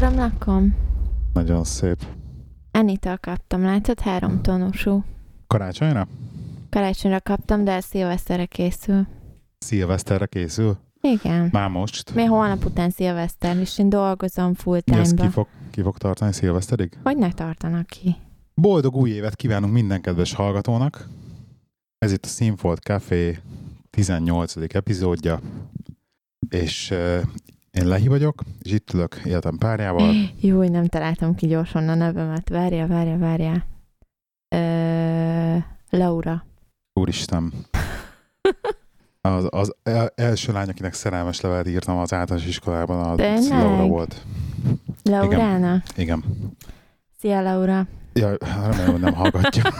Szép lett a körömlakom? Nagyon szép. Enitől kaptam, látod? Három tonusú. Karácsonyra? Karácsonyra kaptam, de szilveszterre készül. Szilveszterre készül? Igen. Már most? Mi holnap után szilveszter, és én dolgozom full ezt ki fog, ki fog tartani szilveszterig? Hogy ne tartanak ki? Boldog új évet kívánunk minden kedves hallgatónak. Ez itt a Színfolt Café 18. epizódja, és uh, én Lehi vagyok, és itt ülök életem párjával. Jó, nem találtam ki gyorsan a nevemet. Várja, várja, várja. Ö, Laura. Úristen. Az, az el- első lány, akinek szerelmes levelet írtam az általános iskolában, az Tényleg? Laura volt. Laurána. Igen. Szia, Laura. Ja, remélem, hogy nem hallgatja.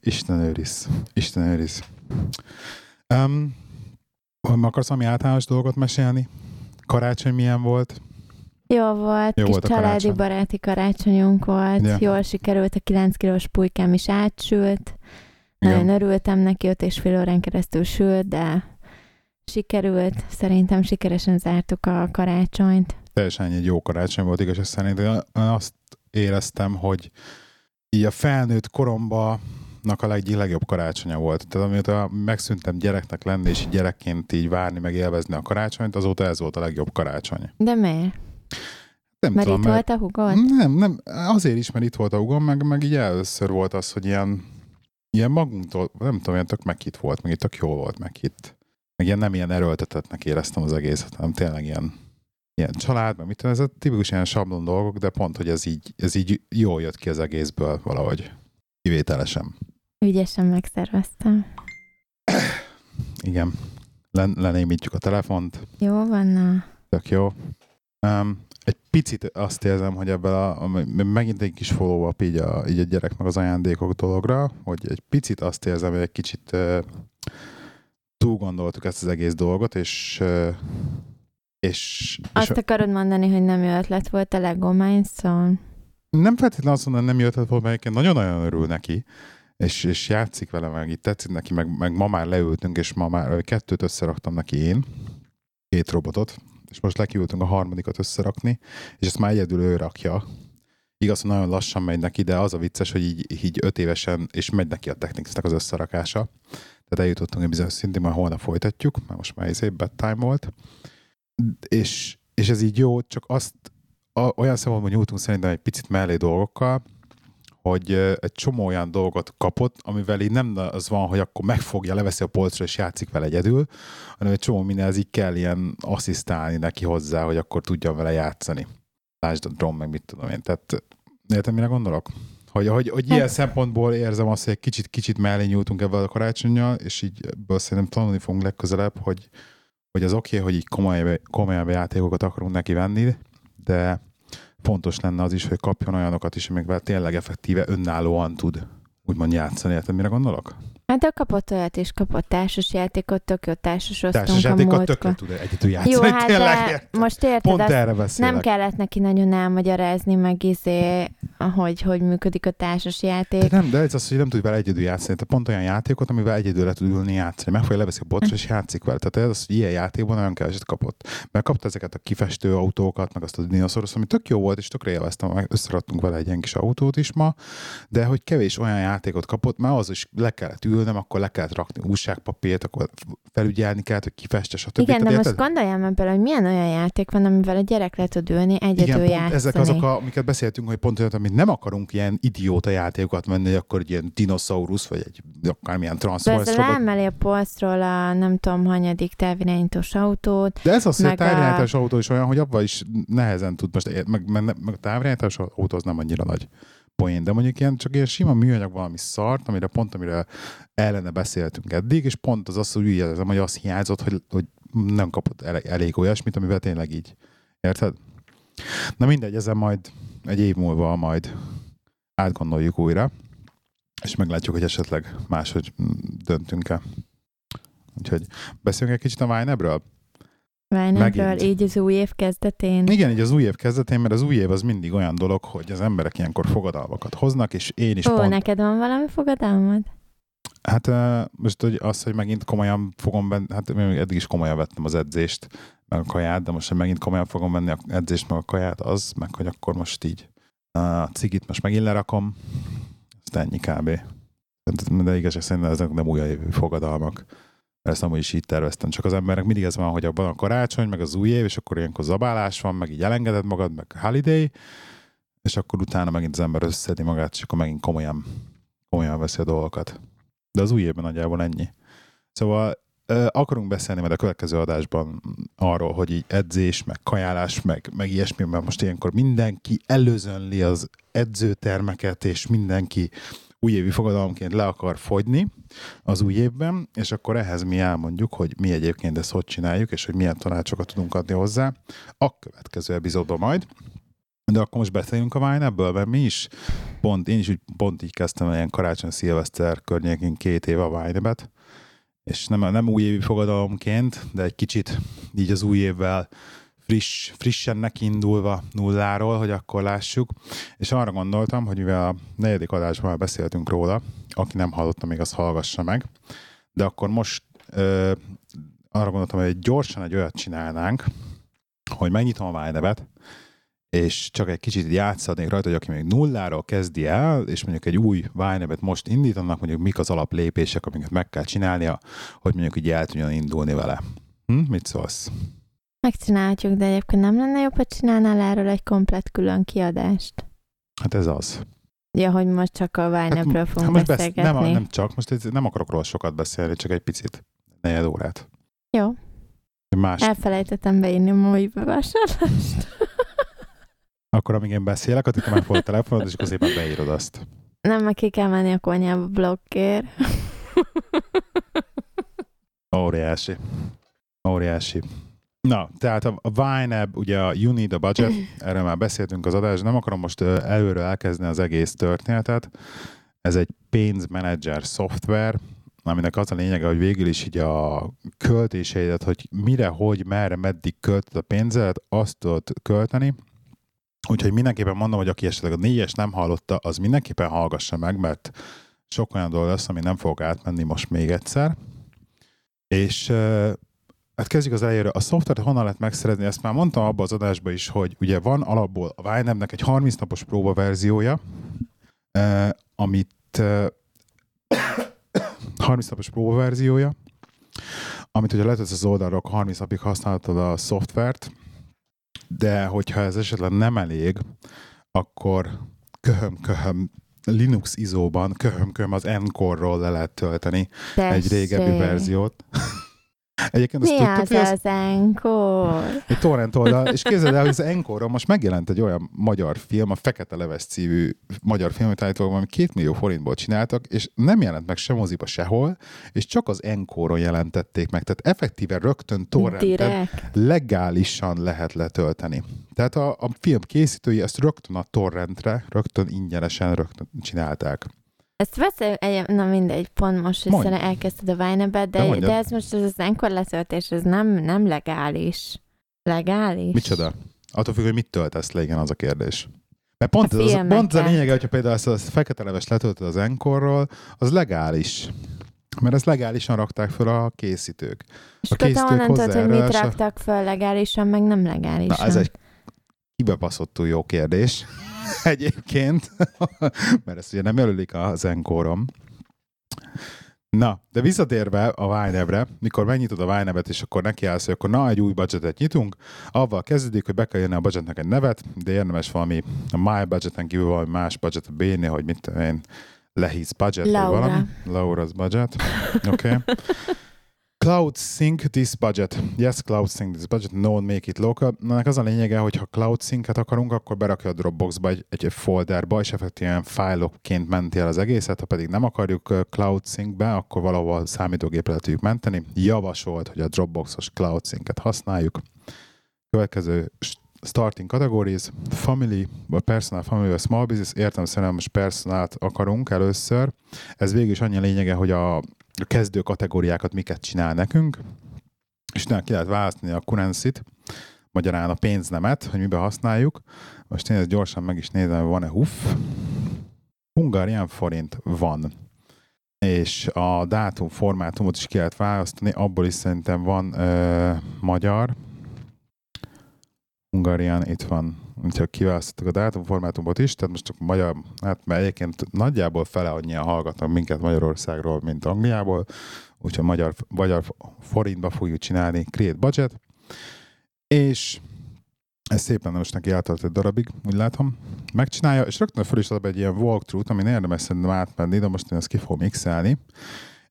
Isten őriz. Isten őriz. Um, akarsz valami általános dolgot mesélni? Karácsony milyen volt? Jó volt, Jó kis volt a családi karácsony. baráti karácsonyunk volt. Ja. Jól sikerült, a 9 kilós pulykám is átsült. Igen. Nagyon örültem neki, öt és fél órán keresztül sült, de sikerült. Szerintem sikeresen zártuk a karácsonyt. Teljesen egy jó karácsony volt, igaz, szerint én azt éreztem, hogy így a felnőtt koromban a leg, legjobb karácsonya volt. Tehát amióta megszűntem gyereknek lenni, és gyerekként így várni, meg élvezni a karácsonyt, azóta ez volt a legjobb karácsony. De miért? Nem Mert tudom, itt volt a hugod? Nem, nem, azért is, mert itt volt a hugom, meg, meg így először volt az, hogy ilyen, ilyen magunktól, nem tudom, ilyen tök meghitt volt, meg itt tök jó volt meghitt. Meg ilyen nem ilyen erőltetetnek éreztem az egészet, hanem tényleg ilyen, ilyen család, meg mit tudom, ez a tipikus ilyen sablon dolgok, de pont, hogy ez így, ez így jól jött ki az egészből valahogy. Kivételesen. Ügyesen megszerveztem. Igen. Len, lenémítjük a telefont, Jó van, na. tök jó. Um, egy picit azt érzem, hogy ebből a, a- megint egy kis follow up így a, így a gyerek meg az ajándékok dologra, hogy egy picit azt érzem, hogy egy kicsit uh, túl gondoltuk ezt az egész dolgot, és uh, és, és Azt akarod mondani, hogy nem jó ötlet volt a Lego Mindstone? nem feltétlenül azt mondom, nem jött volna, mert egyébként nagyon-nagyon örül neki, és, és játszik vele, meg itt tetszik neki, meg, meg ma már leültünk, és ma már kettőt összeraktam neki én, két robotot, és most lekiültünk a harmadikat összerakni, és ezt már egyedül ő rakja. Igaz, hogy nagyon lassan megy neki, de az a vicces, hogy így, így öt évesen, és megy neki a techniknek az összerakása. Tehát eljutottunk egy bizonyos szintig, majd holnap folytatjuk, mert most már ez bedtime volt. És, és ez így jó, csak azt a, olyan szempontból nyújtunk szerintem egy picit mellé dolgokkal, hogy egy csomó olyan dolgot kapott, amivel így nem az van, hogy akkor megfogja, leveszi a polcra és játszik vele egyedül, hanem egy csomó mindenhez így kell ilyen asszisztálni neki hozzá, hogy akkor tudjon vele játszani. Lásd a drum, meg mit tudom én. Tehát érted, mire gondolok? Hogy, hogy, hogy ilyen Hát- szempontból érzem azt, hogy egy kicsit, kicsit mellé nyújtunk ebben a karácsonyjal, és így ebből szerintem tanulni fogunk legközelebb, hogy, hogy az oké, okay, hogy így komolyabb, komolyabb játékokat akarunk neki venni, de fontos lenne az is, hogy kapjon olyanokat is, amikvel tényleg effektíve önállóan tud úgymond játszani. Érted, mire gondolok? Hát de kapott olyat is, kapott társas játékot, tök jó Társas a játékot múltkor. tökre tud egyedül játszani. Jó, hát tényleg, de most érted, Pont erre beszélek. nem kellett neki nagyon elmagyarázni, meg izé, hogy, hogy működik a társas játék. De nem, de ez az, hogy nem tud vele egyedül játszani. Tehát pont olyan játékot, amivel egyedül le tud ülni játszani. Megfogja, leveszi a botra, és játszik vele. Tehát ez az, hogy ilyen játékban nagyon keveset kapott. Mert kapta ezeket a kifestő autókat, meg azt a dinoszaurusz, ami tök jó volt, és tökre élveztem. Meg összeraktunk vele egy ilyen kis autót is ma, de hogy kevés olyan játékot kapott, mert az is le kellett ülnem, akkor le kellett rakni újságpapírt, akkor felügyelni kellett, hogy kifeste, stb. Igen, de most érted? gondoljam ebből, hogy milyen olyan játék van, amivel a gyerek le tud ülni, egyedül Igen, pont ezek azok, a, amiket beszéltünk, hogy pont olyan, amit nem akarunk ilyen idióta játékokat menni, hogy akkor egy ilyen dinoszaurusz, vagy egy akármilyen Transformers Persze robot. leemeli a polcról a nem tudom, hanyadik távirányítós autót. De ez az, hogy a a- távirányítás autó is olyan, hogy abban is nehezen tud most, meg, meg, meg a távirányítás autó az nem annyira nagy poén, de mondjuk ilyen csak ilyen sima műanyag valami szart, amire pont, amire ellene beszéltünk eddig, és pont az az, hogy úgy érzem, hogy az hiányzott, hogy, hogy nem kapott elég, olyasmit, amivel tényleg így. Érted? Na mindegy, ezen majd egy év múlva majd átgondoljuk újra, és meglátjuk, hogy esetleg máshogy döntünk-e. Úgyhogy beszéljünk egy kicsit a Vine-ről? Megint. így az új év kezdetén. Igen, így az új év kezdetén, mert az új év az mindig olyan dolog, hogy az emberek ilyenkor fogadalmakat hoznak, és én is Ó, pont... neked van valami fogadalmad? Hát most hogy az, hogy megint komolyan fogom venni, hát én eddig is komolyan vettem az edzést, meg a kaját, de most, hogy megint komolyan fogom venni a edzést, meg a kaját, az, meg hogy akkor most így a cigit most megint lerakom, azt ennyi kb. De igazság szerint ezek nem új fogadalmak. Ezt amúgy is így terveztem. Csak az embernek mindig ez van, hogy abban a karácsony, meg az új év, és akkor ilyenkor zabálás van, meg így elengeded magad, meg holiday, és akkor utána megint az ember összedi magát, és akkor megint komolyan, komolyan veszi a dolgokat. De az új évben nagyjából ennyi. Szóval akarunk beszélni majd a következő adásban arról, hogy így edzés, meg kajálás, meg, meg ilyesmi, mert most ilyenkor mindenki előzönli az edzőtermeket, és mindenki újévi fogadalomként le akar fogyni az új évben, és akkor ehhez mi elmondjuk, hogy mi egyébként ezt hogy csináljuk, és hogy milyen tanácsokat tudunk adni hozzá a következő epizódban majd. De akkor most beszéljünk a Wine ebből, mert mi is pont, én is úgy pont így kezdtem ilyen karácsony szilveszter környékén két éve a wine és nem, nem újévi fogadalomként, de egy kicsit így az új évvel friss, frissen nekiindulva nulláról, hogy akkor lássuk. És arra gondoltam, hogy mivel a negyedik adásban már beszéltünk róla, aki nem hallotta, még azt hallgassa meg, de akkor most ö, arra gondoltam, hogy gyorsan egy olyat csinálnánk, hogy megnyitom a Vájnevet, és csak egy kicsit játszadnék rajta, hogy aki még nulláról kezdi el, és mondjuk egy új Vájnevet most indítanak, mondjuk mik az alaplépések, amiket meg kell csinálnia, hogy mondjuk így el tudjon indulni vele. Hm? Mit szólsz? Megcsinálhatjuk, de egyébként nem lenne jobb, hogy csinálnál erről egy komplet külön kiadást? Hát ez az. Ja, hogy most csak a Vájnepről hát, fogunk hát beszélgetni. Besz- nem, nem csak, most nem akarok róla sokat beszélni, csak egy picit. Negyed órát. Jó. Más. Elfelejtettem beírni a mai bevásárlást. Akkor amíg én beszélek, addig te meg a telefonod, és akkor szépen beírod azt. Nem, meg ki kell menni a konyhába blokkért. Óriási. Óriási. Na, tehát a, a ugye a You Need a Budget, erről már beszéltünk az adás, nem akarom most előről elkezdeni az egész történetet. Ez egy pénzmenedzser szoftver, aminek az a lényege, hogy végül is így a költéseidet, hogy mire, hogy, merre, meddig költöd a pénzedet, azt tudod költeni. Úgyhogy mindenképpen mondom, hogy aki esetleg a négyes nem hallotta, az mindenképpen hallgassa meg, mert sok olyan dolog lesz, ami nem fog átmenni most még egyszer. És Hát kezdjük az elejéről. A szoftvert honnan lehet megszerezni? Ezt már mondtam abban az adásban is, hogy ugye van alapból a Vinebnek egy 30 napos próba verziója, eh, amit eh, 30 napos próba verziója, amit ugye letesz az oldalról, 30 napig használhatod a szoftvert, de hogyha ez esetleg nem elég, akkor köhöm, köhöm, Linux izóban köhöm, köhöm az Encore-ról le lehet tölteni Tessék. egy régebbi verziót. Egyébként Mi azt tudtad, az, az Encore? Egy torrent oldal, és képzeld el, hogy az encore most megjelent egy olyan magyar film, a Fekete Leves című magyar film, amit állítólag valami két millió forintból csináltak, és nem jelent meg sem moziba sehol, és csak az encore jelentették meg. Tehát effektíve rögtön torrenten legálisan lehet letölteni. Tehát a, a film készítői ezt rögtön a torrentre, rögtön ingyenesen rögtön csinálták. Ezt veszély, egy, na mindegy, pont most, szerintem elkezdted a Vine-be, de, de, de ez most az enkor letöltés, ez nem, nem legális. Legális? Micsoda? Attól függ, hogy mit töltesz le, igen, az a kérdés. Mert pont, a az, pont az a lényege, hogyha például ezt a fekete leves letöltöd az Enkorról, az legális. Mert ezt legálisan rakták fel a készítők. És a készítők honnan tudod, hogy mit raktak fel legálisan, meg nem legálisan? Na, ez egy kibebaszottul jó kérdés. egyébként, mert ezt ugye nem jelölik a zenkórom. Na, de visszatérve a Vinebre, mikor megnyitod a vine és akkor nekiállsz, hogy akkor na, egy új budgetet nyitunk, avval kezdődik, hogy be kell jönni a budgetnek egy nevet, de érdemes valami a My Budgeten kívül valami más budget bírni, hogy mit én, Lehis budget, Laura. vagy valami. Laura's budget. Oké. Okay. Cloud Sync this budget. Yes, Cloud Sync this budget. No, make it local. Ennek az a lényege, hogy ha Cloud Sync-et akarunk, akkor berakja a Dropboxba egy, egy folderba, és effektíven fájlokként menti el az egészet, ha pedig nem akarjuk Cloud Sync-be, akkor valahol számítógépre tudjuk menteni. Javasolt, hogy a Dropboxos Cloud Sync-et használjuk. Következő starting categories, family, vagy personal, family, vagy small business, értem szerintem most personált akarunk először. Ez végül is annyi lényege, hogy a a kezdő kategóriákat miket csinál nekünk, és utána ki lehet választani a currency-t, magyarán a pénznemet, hogy miben használjuk. Most én ezt gyorsan meg is nézem, van-e HUF. Hungarian forint van. és a dátum formátumot is ki lehet választani, abból is szerintem van ö, magyar, Hungarian itt van, úgyhogy kiválasztottuk a dátum formátumot is, tehát most csak magyar, hát mert egyébként nagyjából fele annyian hallgatnak minket Magyarországról, mint Angliából, úgyhogy magyar, magyar forintba fogjuk csinálni Create Budget, és ez szépen most neki eltart egy darabig, úgy látom. Megcsinálja, és rögtön fel is ad egy ilyen walkthrough-t, ami érdemes szerintem átmenni, de most én ezt ki fogom mixelni.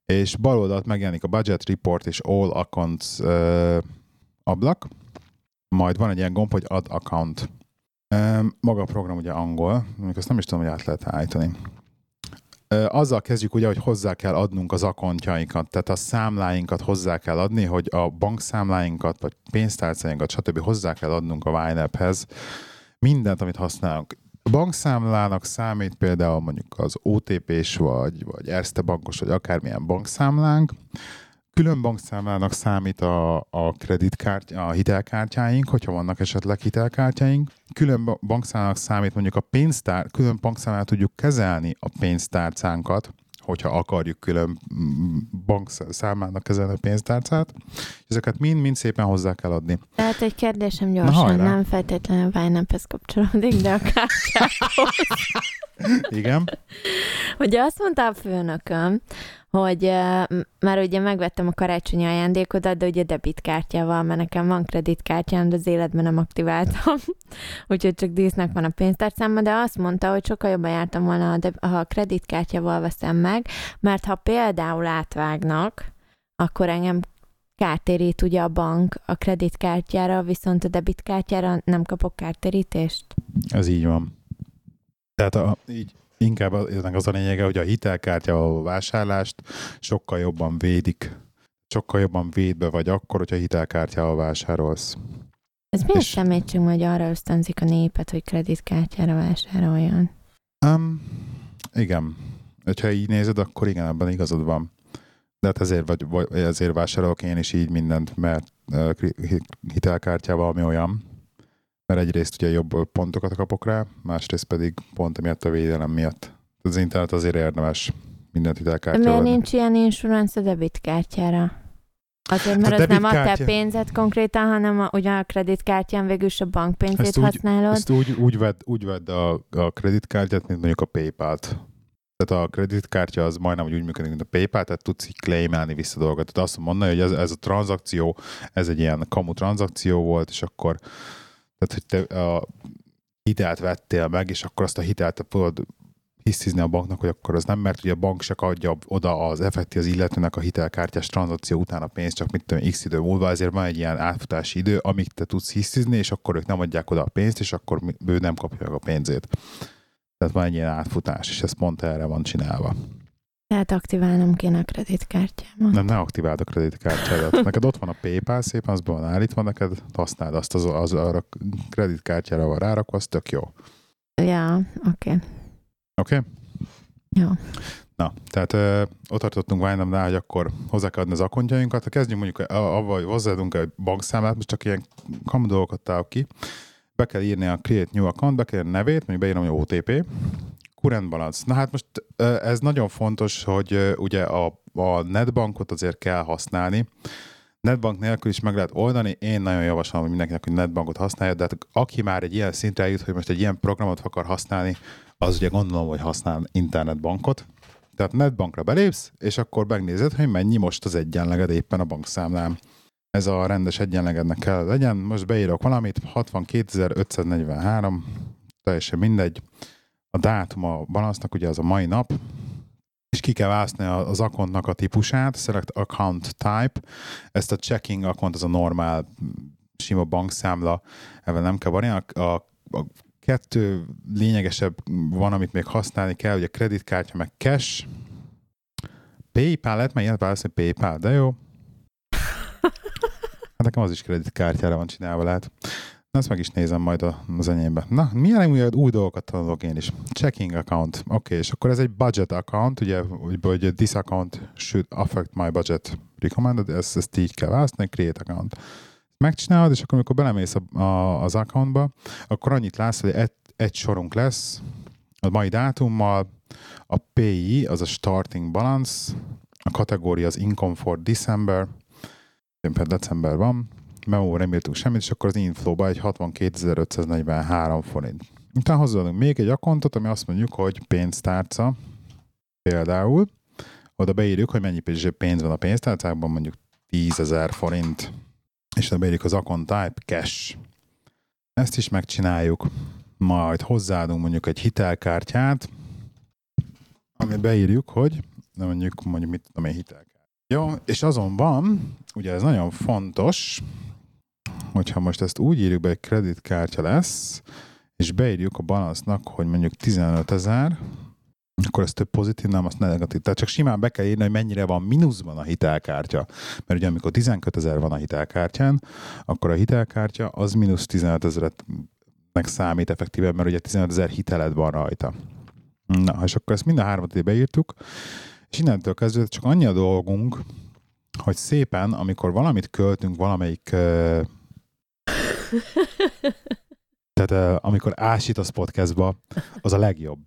És bal oldalt megjelenik a Budget Report és All Accounts uh, ablak. Majd van egy ilyen gomb, hogy Add Account. Maga a program ugye angol, amikor azt nem is tudom, hogy át lehet állítani azzal kezdjük ugye, hogy hozzá kell adnunk az akontjainkat, tehát a számláinkat hozzá kell adni, hogy a bankszámláinkat, vagy pénztárcáinkat, stb. hozzá kell adnunk a YNAB-hez. Mindent, amit használunk. A bankszámlának számít például mondjuk az OTP-s, vagy, vagy Erste bankos, vagy akármilyen bankszámlánk, Külön bankszámlának számít a, a kreditkártya, a hitelkártyáink, hogyha vannak esetleg hitelkártyáink. Külön bankszámlának számít mondjuk a pénztár, külön bankszámlát tudjuk kezelni a pénztárcánkat, hogyha akarjuk külön mm, bankszámlának kezelni a pénztárcát. Ezeket mind-mind szépen hozzá kell adni. Tehát egy kérdésem gyorsan, nem feltétlenül Binance-hez kapcsolódik, de a kártyához. Igen. Ugye azt mondta a főnököm, hogy már ugye megvettem a karácsonyi ajándékodat, de ugye debitkártyával, mert nekem van kreditkártyám, de az életben nem aktiváltam, úgyhogy csak dísznek van a pénztárcámban, de azt mondta, hogy sokkal jobban jártam volna, ha a kreditkártyával veszem meg, mert ha például átvágnak, akkor engem kártérít ugye a bank a kreditkártyára, viszont a debitkártyára nem kapok kártérítést? Ez így van. Tehát a, így inkább ennek az a lényege, hogy a hitelkártyával a vásárlást sokkal jobban védik. Sokkal jobban védbe vagy akkor, hogyha hitelkártyával vásárolsz. Ez miért és... szemétsünk, hogy arra ösztönzik a népet, hogy kreditkártyára vásároljon? Um, igen. Hogyha így nézed, akkor igen, abban igazad van. De hát ezért, vagy, vagy ezért vásárolok én is így mindent, mert uh, hitelkártyával ami olyan, mert egyrészt ugye jobb pontokat kapok rá, másrészt pedig pont emiatt a védelem miatt. Az internet azért érdemes mindent hitelkártyával. Miért nincs ilyen insurance a debitkártyára? Azért, mert a az nem a te pénzed konkrétan, hanem a, ugye a kreditkártyán végül is a bankpénzét ezt úgy, használod. Ezt úgy, úgy vedd, úgy vedd a, a kreditkártyát, mint mondjuk a PayPal-t. Tehát a kreditkártya az majdnem úgy működik, mint a PayPal, tehát tudsz így claimelni vissza dolgokat. Tehát azt mondani, hogy ez, ez a tranzakció, ez egy ilyen kamu tranzakció volt, és akkor tehát, hogy te a hitelt vettél meg, és akkor azt a hitelt tudod hisztizni a banknak, hogy akkor az nem, mert ugye a bank se adja oda az effekti az illetőnek a hitelkártyás tranzakció után a pénzt, csak mit tudom, x idő múlva, ezért van egy ilyen átfutási idő, amíg te tudsz hisztizni, és akkor ők nem adják oda a pénzt, és akkor ő nem kapja meg a pénzét. Tehát van egy ilyen átfutás, és ez pont erre van csinálva. Tehát aktiválnom kéne a kreditkártyámat. Nem, ne aktiváld a kreditkártyádat. Neked ott van a PayPal, szépen az van állítva, neked használd azt az, az arra kreditkártyára van rárakva, az tök jó. Ja, oké. Okay. Oké? Okay? Jó. Na, tehát ö, ott tartottunk Vájnamnál, hogy akkor hozzá kell adni az akontjainkat. Ha kezdjünk mondjuk avval, hogy hozzáadunk egy bankszámlát, most csak ilyen kamu dolgokat ki. Be kell írni a Create New Account, be kell írni a nevét, mondjuk beírom, hogy OTP, current balance. Na hát most ez nagyon fontos, hogy ugye a, a netbankot azért kell használni. Netbank nélkül is meg lehet oldani. Én nagyon javaslom hogy mindenkinek, hogy netbankot használja, de hát aki már egy ilyen szintre jut, hogy most egy ilyen programot akar használni, az ugye gondolom, hogy használ internetbankot. Tehát netbankra belépsz, és akkor megnézed, hogy mennyi most az egyenleged éppen a bankszámlán. Ez a rendes egyenlegednek kell legyen. Most beírok valamit, 62.543, teljesen mindegy a dátum a balansznak ugye az a mai nap, és ki kell választani az accountnak a típusát, select account type, ezt a checking account, az a normál sima bankszámla, ebben nem kell variálni. A, a, a kettő lényegesebb van, amit még használni kell, ugye kreditkártya meg cash, PayPal, lehet már ilyet választani PayPal, de jó. Hát nekem az is kreditkártyára van csinálva, lehet. Ezt meg is nézem majd az enyémbe. Na, milyen új, új dolgokat tanulok én is? Checking account. Oké, okay, és akkor ez egy budget account, ugye, hogy this account should affect my budget recommended, ezt, ezt így kell választani, create account. Megcsinálod, és akkor amikor belemész a, a, az accountba, akkor annyit látsz, hogy egy, egy sorunk lesz, a mai dátummal, a PI az a Starting Balance, a kategória az Income for December, például december van, memo nem írtunk semmit, és akkor az inflow egy 62.543 forint. Utána hozzáadunk még egy akontot, ami azt mondjuk, hogy pénztárca, például, oda beírjuk, hogy mennyi pénz van a pénztárcákban, mondjuk 10.000 forint, és oda beírjuk az account type cash. Ezt is megcsináljuk, majd hozzáadunk mondjuk egy hitelkártyát, ami beírjuk, hogy mondjuk, mondjuk mit tudom én, hitelkártyát. Jó, és azon van, ugye ez nagyon fontos, hogyha most ezt úgy írjuk be, hogy kreditkártya lesz, és beírjuk a balansznak, hogy mondjuk 15 ezer, akkor ez több pozitív, nem, azt negatív. Tehát csak simán be kell írni, hogy mennyire van mínuszban a hitelkártya. Mert ugye amikor 12 ezer van a hitelkártyán, akkor a hitelkártya az mínusz 15 ezeret számít effektíve, mert ugye 15 ezer hiteled van rajta. Na, és akkor ezt mind a hármat beírtuk, és innentől kezdve csak annyi a dolgunk, hogy szépen, amikor valamit költünk valamelyik tehát amikor ásítasz podcastba, az a legjobb.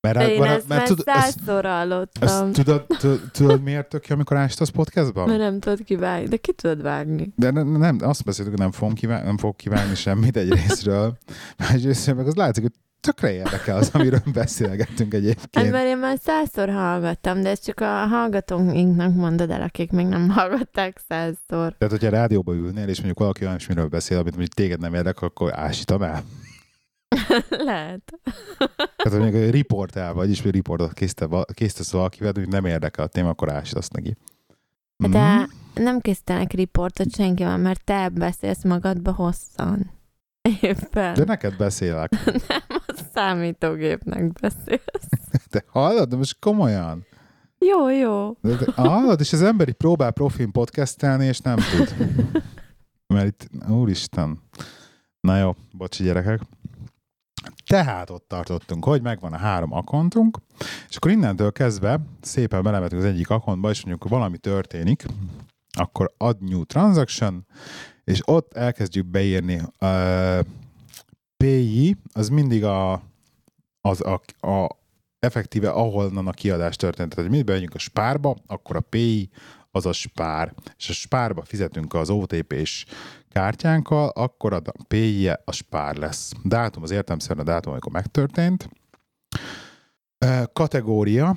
Mert, Én mert, ezt mert, már százszor hallottam. Tudod, tudod, miért tök jó, amikor ásítasz podcastba? Mert nem tudod kivágni, de ki tudod vágni. De nem, nem azt beszéltük, hogy nem fogom kivágni, nem fog kivágni semmit egy részről. Másrészt meg az látszik, hogy tökre érdekel az, amiről beszélgettünk egyébként. Hát, mert én már százszor hallgattam, de ezt csak a hallgatóinknak mondod el, akik még nem hallgatták százszor. Tehát, hogyha rádióba ülnél, és mondjuk valaki olyan miről beszél, amit mondjuk téged nem érdekel, akkor ásítam el. Lehet. Tehát, hogy egy riportál, vagyis hogy riportot készítesz valakivel, hogy nem érdekel a téma, akkor ásítasz neki. De mm. nem készítenek riportot senkivel, mert te beszélsz magadba hosszan. Éppen. De neked beszélek. nem, számítógépnek beszélsz. De hallod, de most komolyan. Jó, jó. De, de, hallod, és az ember így próbál profin podcastelni, és nem tud. Mert itt, úristen. Na jó, bocsi gyerekek. Tehát ott tartottunk, hogy megvan a három akontunk, és akkor innentől kezdve szépen belemetünk az egyik akontba, és mondjuk, valami történik, akkor add new transaction, és ott elkezdjük beírni. Uh, PI az mindig a, az a, a effektíve ahonnan a kiadás történt. Tehát, hogy mi bemegyünk a spárba, akkor a PI az a spár. És a spárba fizetünk az OTP-s kártyánkkal, akkor a PI a spár lesz. Dátum az értelmszerűen a dátum, amikor megtörtént. Kategória,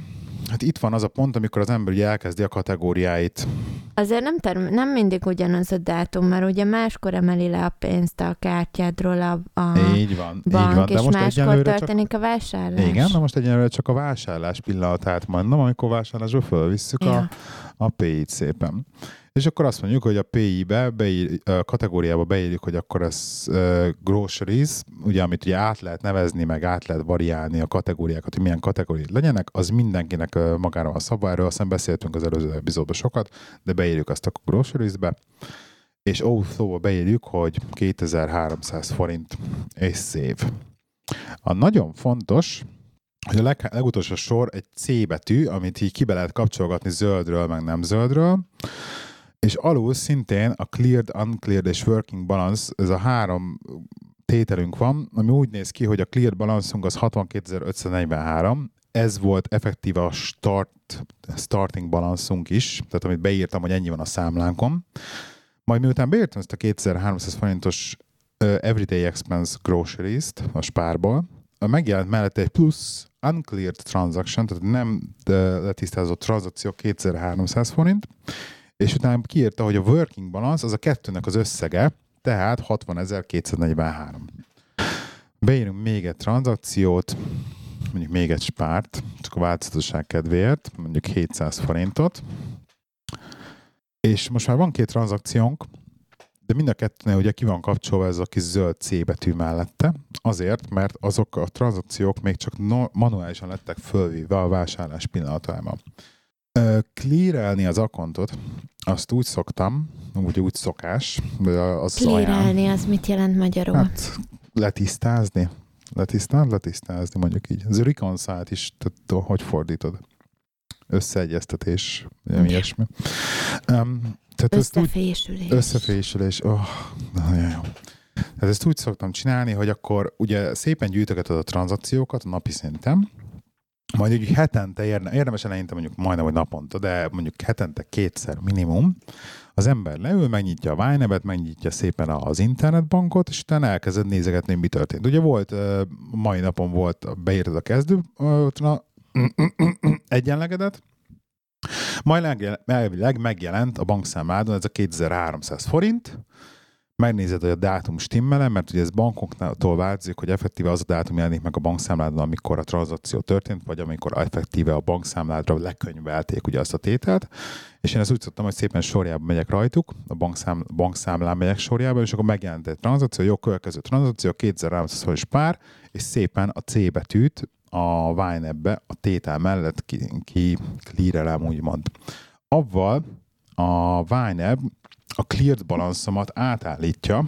Hát itt van az a pont, amikor az ember ugye elkezdi a kategóriáit. Azért nem, term- nem mindig ugyanaz a dátum, mert ugye máskor emeli le a pénzt a kártyádról a, a így van, bank, így van. De és most máskor történik csak... a vásárlás. Igen, de most egyenlőre csak a vásárlás pillanatát mondom, amikor vásárlásról fölvisszük ja. a, a P-t szépen. És akkor azt mondjuk, hogy a PI-be, beír, a kategóriába beírjuk, hogy akkor ez uh, groceries, ugye, amit ugye át lehet nevezni, meg át lehet variálni a kategóriákat, hogy milyen kategóriák legyenek, az mindenkinek uh, magára a szabva, erről aztán beszéltünk az előző epizódban sokat, de beírjuk azt a groceries-be, és overflow beírjuk, hogy 2300 forint és szév. A nagyon fontos, hogy a leg, legutolsó sor egy C betű, amit így ki be lehet kapcsolgatni zöldről, meg nem zöldről, és alul szintén a cleared, uncleared és working balance, ez a három tételünk van, ami úgy néz ki, hogy a cleared balance az 62.543, ez volt effektíve a start, starting balanszunk is, tehát amit beírtam, hogy ennyi van a számlánkon. Majd miután beírtam ezt a 2300 forintos everyday expense groceries-t a spárból, megjelent mellette egy plusz uncleared transaction, tehát nem letisztázott tranzakció 2300 forint, és utána kiírta, hogy a working balance az a kettőnek az összege, tehát 60.243. Beírunk még egy tranzakciót, mondjuk még egy spárt, csak a változatosság kedvéért, mondjuk 700 forintot, és most már van két tranzakciónk, de mind a kettőnél ugye ki van kapcsolva ez a kis zöld C betű mellette, azért, mert azok a tranzakciók még csak no- manuálisan lettek fölvéve a vásárlás pillanatában. Clearelni az akontot, azt úgy szoktam, úgy, úgy szokás. Az Clearelni, az mit jelent magyarul? Hát, letisztázni. Letisztázni, letisztázni, mondjuk így. Ez reconcile is, tehát hogy fordítod? Összeegyeztetés, nem ilyesmi. Um, tehát összefésülés. Úgy, összefésülés. Oh, nagyon jó. Tehát ezt úgy szoktam csinálni, hogy akkor ugye szépen gyűjtögeted a tranzakciókat a napi szinten, majd úgy hetente, érne, érdemes eleinte mondjuk majdnem, hogy naponta, de mondjuk hetente kétszer minimum, az ember leül, megnyitja a Winebet, megnyitja szépen az internetbankot, és utána elkezded nézegetni, mi történt. Ugye volt, mai napon volt, beírtad a kezdő egyenlegedet, majd elvileg megjelent a bankszámládon ez a 2300 forint, megnézed, hogy a dátum stimmel mert ugye ez bankoktól változik, hogy effektíve az a dátum jelenik meg a bankszámládon, amikor a tranzakció történt, vagy amikor effektíve a bankszámládra lekönyvelték ugye azt a tételt, és én ezt úgy szoktam, hogy szépen sorjába megyek rajtuk, a bankszám, bankszámlán megyek sorjába, és akkor megjelent egy tranzakció, jó következő tranzakció, 2300 forint pár, és szépen a C betűt a YNAB-be a tétel mellett ki, ki clearelem, úgymond. Avval a YNAB a cleared balanszomat átállítja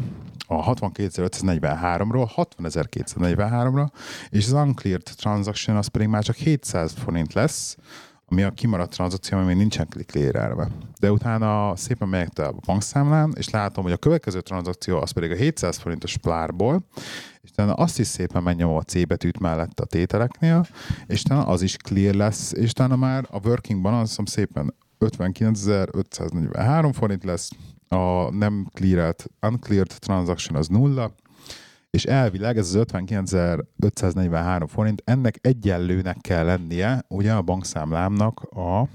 a 62.543-ról 60.243-ra, és az uncleared transaction az pedig már csak 700 forint lesz, ami a kimaradt tranzakció, ami még nincsen clearelve. De utána szépen megyek a bankszámlán, és látom, hogy a következő tranzakció az pedig a 700 forintos plárból, és utána azt is szépen megnyomom a C betűt mellett a tételeknél, és utána az is clear lesz, és utána már a working balance szépen 59.543 forint lesz, a nem cleared, uncleared transaction az nulla, és elvileg ez az 59.543 forint, ennek egyenlőnek kell lennie ugye a bankszámlámnak a,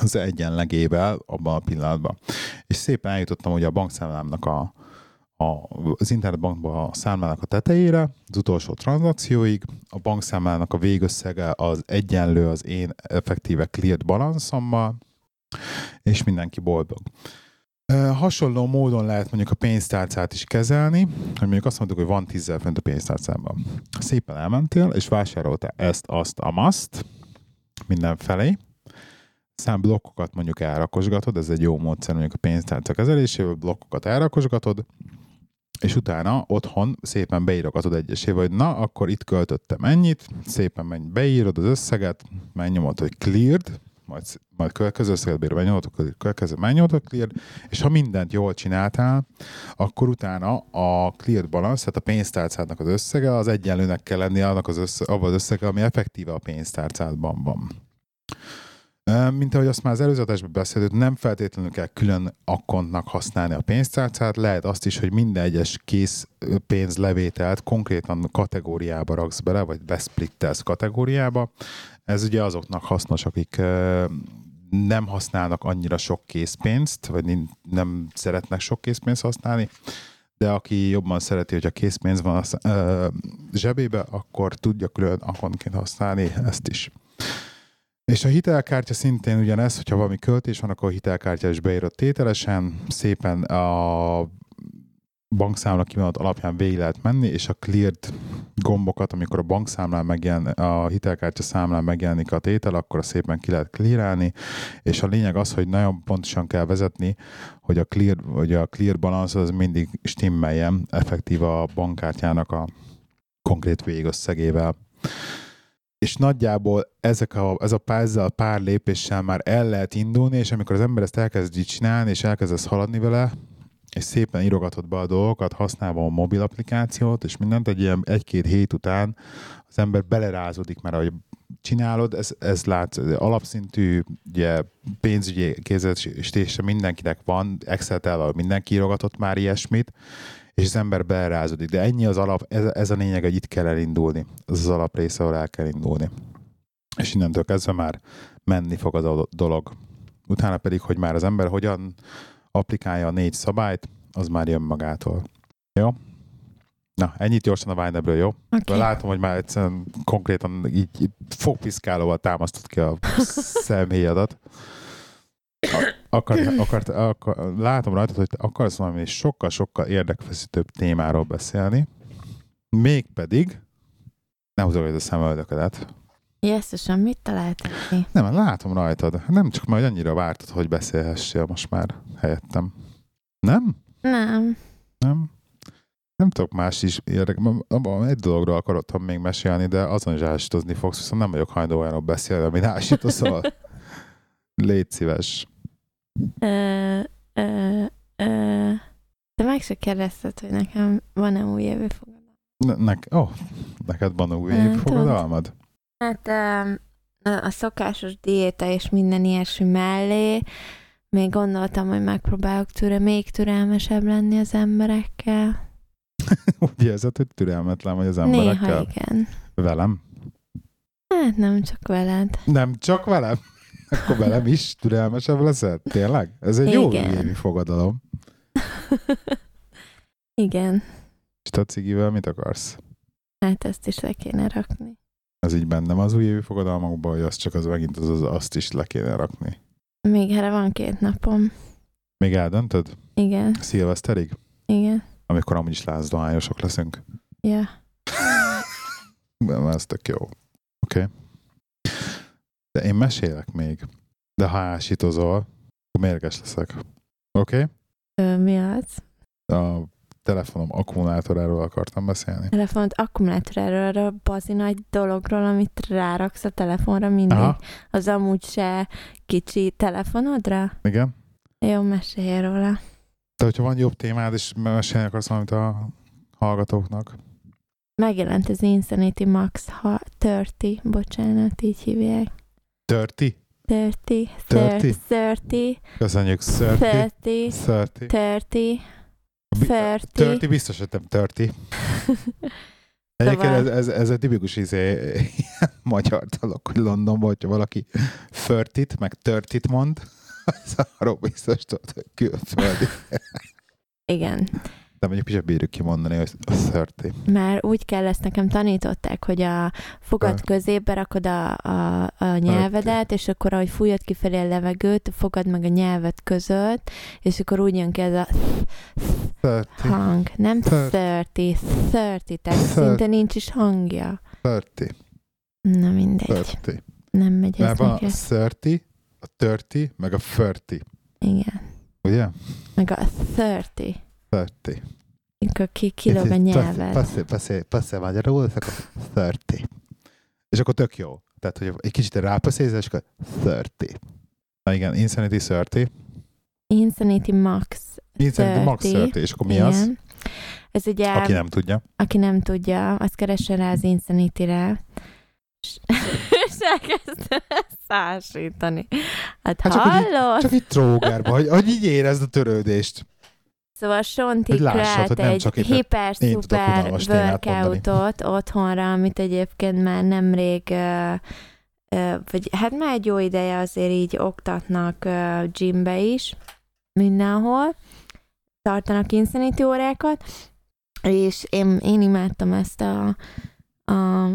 az egyenlegével abban a pillanatban. És szépen eljutottam ugye a bankszámlámnak a, a, az internetbankban a számlának a tetejére, az utolsó tranzakcióig, a bankszámlának a végösszege az egyenlő az én effektíve cleared balanszommal, és mindenki boldog. Hasonló módon lehet mondjuk a pénztárcát is kezelni, hogy mondjuk azt mondjuk, hogy van tízzel fent a pénztárcában. Szépen elmentél, és vásároltál ezt, azt, amazt, mindenfelé, szám blokkokat mondjuk elrakosgatod, ez egy jó módszer mondjuk a pénztárca kezelésével, blokkokat elrakosgatod, és utána otthon szépen beírogatod egyesével, hogy na, akkor itt költöttem ennyit, szépen menj, beírod az összeget, megnyomod, hogy cleared, majd, majd következő összeget megnyomod, következő megnyomod clear, és ha mindent jól csináltál, akkor utána a cleared balance, tehát a pénztárcádnak az összege, az egyenlőnek kell lennie annak az össze, abban az összege, ami effektíve a pénztárcádban van. Mint ahogy azt már az előzetesben beszéltük, nem feltétlenül kell külön akkontnak használni a pénztárcát, lehet azt is, hogy minden egyes kész pénzlevételt konkrétan kategóriába raksz bele, vagy besplittelsz kategóriába. Ez ugye azoknak hasznos, akik nem használnak annyira sok készpénzt, vagy nem szeretnek sok készpénzt használni, de aki jobban szereti, hogy a készpénz van a zsebébe, akkor tudja külön akontként használni ezt is. És a hitelkártya szintén ugyanez, hogyha valami költés van, akkor a hitelkártya is beírott tételesen, szépen a bankszámla kívánat alapján végig lehet menni, és a cleared gombokat, amikor a bankszámlán megjelen, a hitelkártya számlán megjelenik a tétel, akkor szépen ki lehet clearálni, és a lényeg az, hogy nagyon pontosan kell vezetni, hogy a clear, hogy a clear balance az mindig stimmeljen effektív a bankkártyának a konkrét végösszegével és nagyjából ezek a, ez a pár, a pár lépéssel már el lehet indulni, és amikor az ember ezt elkezdi csinálni, és elkezdesz haladni vele, és szépen írogatod be a dolgokat, használva a mobil applikációt, és mindent egy ilyen egy-két hét után az ember belerázódik már, hogy csinálod, ez, ez látsz, alapszintű ugye, pénzügyi kézzeléstése mindenkinek van, Excel-tel mindenki írogatott már ilyesmit, és az ember belerázódik. De ennyi az alap, ez, ez a lényeg, hogy itt kell elindulni. Ez az alap része, ahol el kell indulni. És innentől kezdve már menni fog az a dolog. Utána pedig, hogy már az ember hogyan applikálja a négy szabályt, az már jön magától. Jó? Na, ennyit gyorsan a Winebről, jó? Okay. Látom, hogy már egyszerűen konkrétan így, így fogpiszkálóval támasztott ki a személyadat. Akart, akart, akart, látom rajtad, hogy te akarsz valami sokkal-sokkal érdekfeszítőbb témáról beszélni, mégpedig ne húzol a szemöldöködet. Jesszusom, mit találtál ki? Nem, látom rajtad. Nem csak majd annyira vártad, hogy beszélhessél most már helyettem. Nem? Nem. Nem? Nem tudok más is érdekes. Egy dologról akarottam még mesélni, de azon is ásítozni fogsz, viszont nem vagyok hajlandó olyanról beszélni, amit ásítasz, szóval légy szíves. Ö, ö, ö, te meg se kérdezted, hogy nekem van-e új évfogadalmad? Ne, nek, oh, neked van új évfogadalmad? Hát a a szokásos diéta és minden ilyesmi mellé még gondoltam, hogy megpróbálok türe, még türelmesebb lenni az emberekkel. Úgy érzed, hogy türelmetlen vagy az Néha emberekkel? igen. Velem? Hát nem csak veled. Nem csak velem? Akkor velem is türelmesebb leszel? Tényleg? Ez egy jó Igen. évi fogadalom. igen. És te cigivel mit akarsz? Hát ezt is le kéne rakni. Ez így bennem az újévi fogadalmakban, hogy az csak az megint az, az azt is le kéne rakni. Még erre van két napom. Még eldöntöd? Igen, Szilveszterig? igen. Amikor amúgy is lázdohányosok leszünk. Ja. De ez tök jó. Oké. Okay. De én mesélek még. De ha ásítozol, akkor mérges leszek. Oké? Ö, mi az? Okay? A telefonom akkumulátoráról akartam beszélni. Telefont akkumulátoráról, arra a bazi nagy dologról, amit ráraksz a telefonra mindig. Aha, Az amúgy se kicsi telefonodra? igen. Jó, mesélj róla. De hogyha van jobb témád, és mesélni akarsz valamit a hallgatóknak, Megjelent az Insanity Max ha 30, bocsánat, így hívják. 30? 30, 30? 30, Köszönjük, 30. 30, 30. 30, Bi- 30. 30 biztos, hogy nem 30. Egyébként ez, ez, ez egy tipikus izé, magyar dolog, hogy Londonban, hogyha valaki 30 meg 30 mond, az arról biztos tudod, hogy külföldi. Igen. De mondjuk is bírjuk kimondani, hogy 30. Már úgy kell, ezt nekem tanították, hogy a fogad Tört. középbe rakod a, a, a nyelvedet, és akkor ahogy fújod kifelé a levegőt, fogad meg a nyelvet között, és akkor úgy jön ki ez a 30. hang. Nem. 30, 30, tehát szinte nincs is hangja. 30. Na mindegy, 30. nem megy ez Mert van a. 30, a 30, meg a 30. Igen. Ugye? Meg a 30. 30. Akkor ki, kilóg a nyelved. Passzé, passzé, passzé magyarul, és akkor 30. És akkor tök jó. Tehát, hogy egy kicsit rápasszéz, és akkor 30. Na igen, Insanity 30. Insanity Max. Insanity Max 30. 30. És akkor mi az? Igen. Ez ugye, Aki nem tudja. aki nem tudja, az keressen rá az Insanity-re. És elkezdte szásítani. Hát, Hát csak, hogy így- hallod? Csak itt trógerba, hogy, hogy így érezd a törődést. Szóval Sonti kreált egy csak hiper-szuper workoutot otthonra, amit egyébként már nemrég, vagy hát már egy jó ideje azért így oktatnak gymbe is, mindenhol, tartanak Insanity órákat, és én, én imádtam ezt a, a,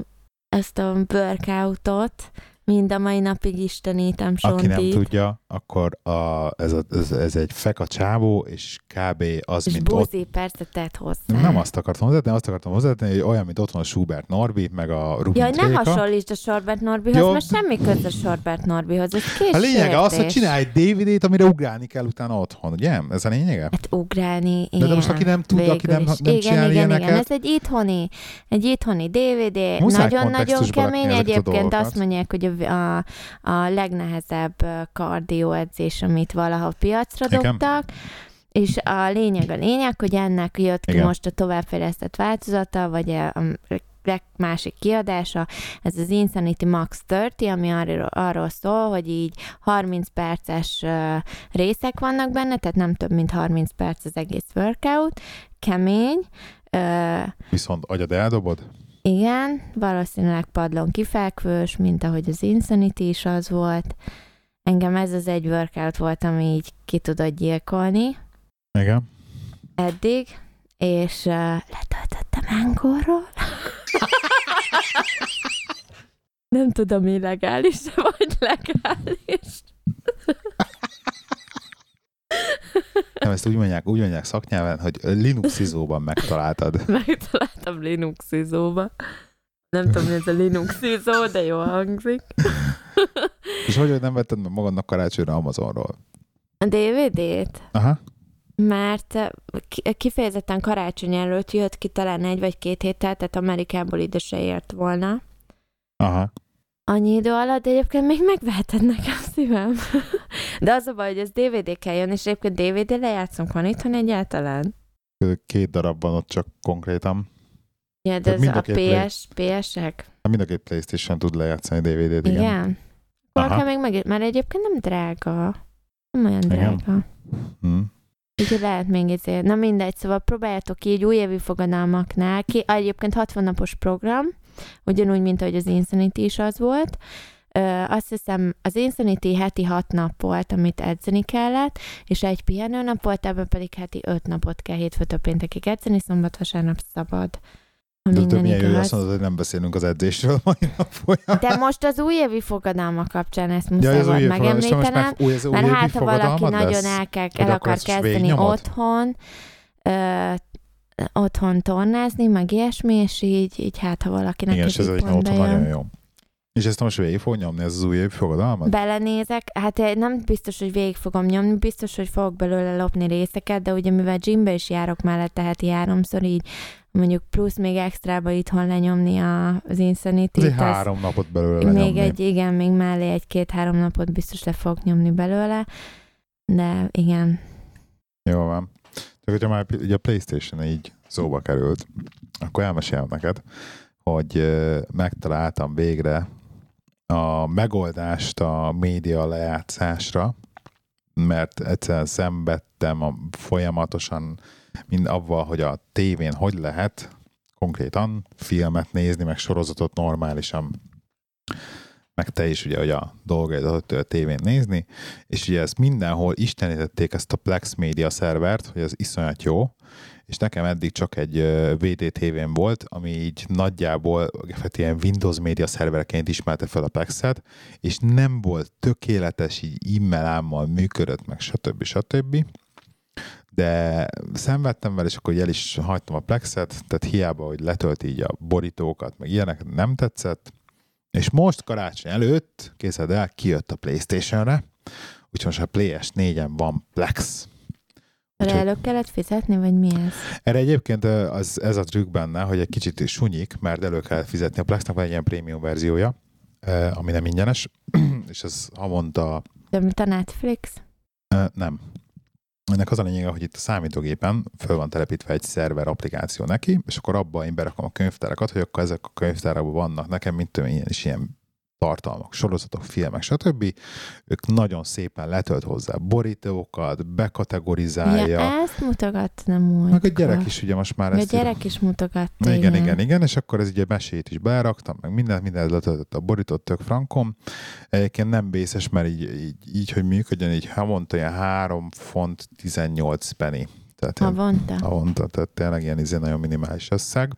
ezt a workoutot, mind a mai napig istenítem Aki nem Sontit. tudja, akkor a, ez, a, ez, ez egy feka csávó, és kb. az, És mint ott buzi, persze tett hozzá. Nem azt akartam hozzátenni, azt akartam hozzátenni, hogy olyan, mint otthon a Schubert Norbi, meg a Rubin Jaj, ne Tréka. hasonlítsd a Sorbert Norbihoz, Jó. mert semmi köze Sorbert Norbihoz. Ez kis A lényege az, hogy csinálj egy DVD-t, amire ugrálni kell utána otthon, ugye? Ez a lényege? Hát ugrálni, De, de most aki nem tud, aki nem, nem igen, csinál igen, ilyeneket, igen, ez egy itthoni, egy itthoni DVD, nagyon-nagyon kemény, a egyébként azt mondják, hogy a, a, a legnehezebb ö, kardioedzés, amit valaha piacra Igen. dobtak, és a lényeg a lényeg, hogy ennek jött ki Igen. most a továbbfejlesztett változata, vagy a, másik kiadása, ez az Insanity Max 30, ami arról, arról szól, hogy így 30 perces részek vannak benne, tehát nem több, mint 30 perc az egész workout, kemény, viszont agyad eldobod, igen, valószínűleg padlón kifekvős, mint ahogy az Insanity is az volt. Engem ez az egy workout volt, ami így ki tudott gyilkolni igen. eddig, és uh, letöltöttem Angorról. Nem tudom, illegális vagy legális. Nem, ezt úgy mondják, úgy mondják szaknyelven, hogy Linux izóban megtaláltad. Megtaláltam Linux izóba. Nem tudom, mi ez a Linux izó, de jó hangzik. És hogy hogy nem vetted meg magadnak karácsonyra Amazonról? A DVD-t? Aha. Mert eh, ki- kifejezetten karácsony előtt jött ki talán egy vagy két héttel, tehát Amerikából ide se ért volna. Aha. Annyi idő alatt, de egyébként még megveheted nekem szívem. De az a baj, hogy ez DVD-kel jön, és egyébként DVD lejátszunk van itthon egyáltalán. Két darabban ott csak konkrétan. Ja, de ez a a play- PS, PS-ek? Hát Mind a két Playstation tud lejátszani DVD-t, igen. Igen? Kell még meg, mert egyébként nem drága. Nem olyan Igen. drága. Hm. Úgyhogy lehet még ezért. Na mindegy, szóval próbáljátok ki egy újévi fogadalmaknál. Ki, egyébként 60 napos program, ugyanúgy, mint ahogy az Insanity is az volt. Ö, azt hiszem, az Insanity heti 6 nap volt, amit edzeni kellett, és egy pihenőnap volt, ebben pedig heti 5 napot kell hétfőtől péntekig edzeni, szombat, vasárnap szabad. De több milyen jó, azt mondod, hogy nem beszélünk az edzésről mai nap folyamán. De most az újévi fogadalmak kapcsán ezt Ja, muszáj ez volt új fogadalom, és te most megemlítenem. meg új, ez Mert hát, ha valaki fogadalmad nagyon lesz? el, kell, el akar kezdeni otthon, ö, otthon tornázni, meg ilyesmi, és így, így hát, ha valakinek Igen, és ez egy otthon nagyon jó. És ezt most végig fog nyomni, ez az új fogadalmat? Belenézek, hát én nem biztos, hogy végig fogom nyomni, biztos, hogy fogok belőle lopni részeket, de ugye mivel gymbe is járok mellette heti háromszor, így mondjuk plusz még extrába itthon lenyomni a, az insanity Azért három napot belőle még lenyomni. egy, igen, még mellé egy-két-három napot biztos le fogok nyomni belőle, de igen, Jó van. Csak hogyha már ugye a Playstation így szóba került, akkor elmesélem neked, hogy megtaláltam végre a megoldást a média lejátszásra, mert egyszerűen szenvedtem a, folyamatosan mind avval, hogy a tévén hogy lehet konkrétan filmet nézni, meg sorozatot normálisan meg te is ugye, hogy a dolgaidat a tévén nézni, és ugye ezt mindenhol istenítették ezt a Plex Media szervert, hogy az iszonyat jó, és nekem eddig csak egy VDTV-n volt, ami így nagyjából hát ilyen Windows Media szerverként ismerte fel a Plexet, és nem volt tökéletes, így e-mailámmal működött, meg stb. stb. De szenvedtem vele, és akkor el is hagytam a Plexet, tehát hiába, hogy letölt így a borítókat, meg ilyenek, nem tetszett. És most karácsony előtt, készed el, kijött a Playstation-re, úgyhogy most a PS4-en van Plex. Úgyhogy- elő kellett fizetni, vagy mi ez? Erre egyébként az, ez a trükk benne, hogy egy kicsit is sunyik, mert elő kell fizetni. A Plexnek van egy ilyen prémium verziója, ami nem ingyenes, és ez havonta De mint a Netflix? nem. Ennek az a lényege, hogy itt a számítógépen föl van telepítve egy szerver applikáció neki, és akkor abban én berakom a könyvtárakat, hogy akkor ezek a könyvtárakban vannak nekem, mint tudom, ilyen is ilyen tartalmak, sorozatok, filmek, stb. Ők nagyon szépen letölt hozzá borítókat, bekategorizálja. Ja, ezt mutogattam múltkor. Meg a gyerek is ugye most már a ezt gyerek is mutogatta, igen, igen, igen. igen, és akkor ez ugye mesét is beraktam, meg mindent, mindent letöltött a borított tök frankom. Egyébként nem vészes, mert így, így, így hogy működjön, így havonta ilyen 3 font 18 penny. Tehát Havonta. havonta, tehát tényleg ilyen izé nagyon minimális összeg.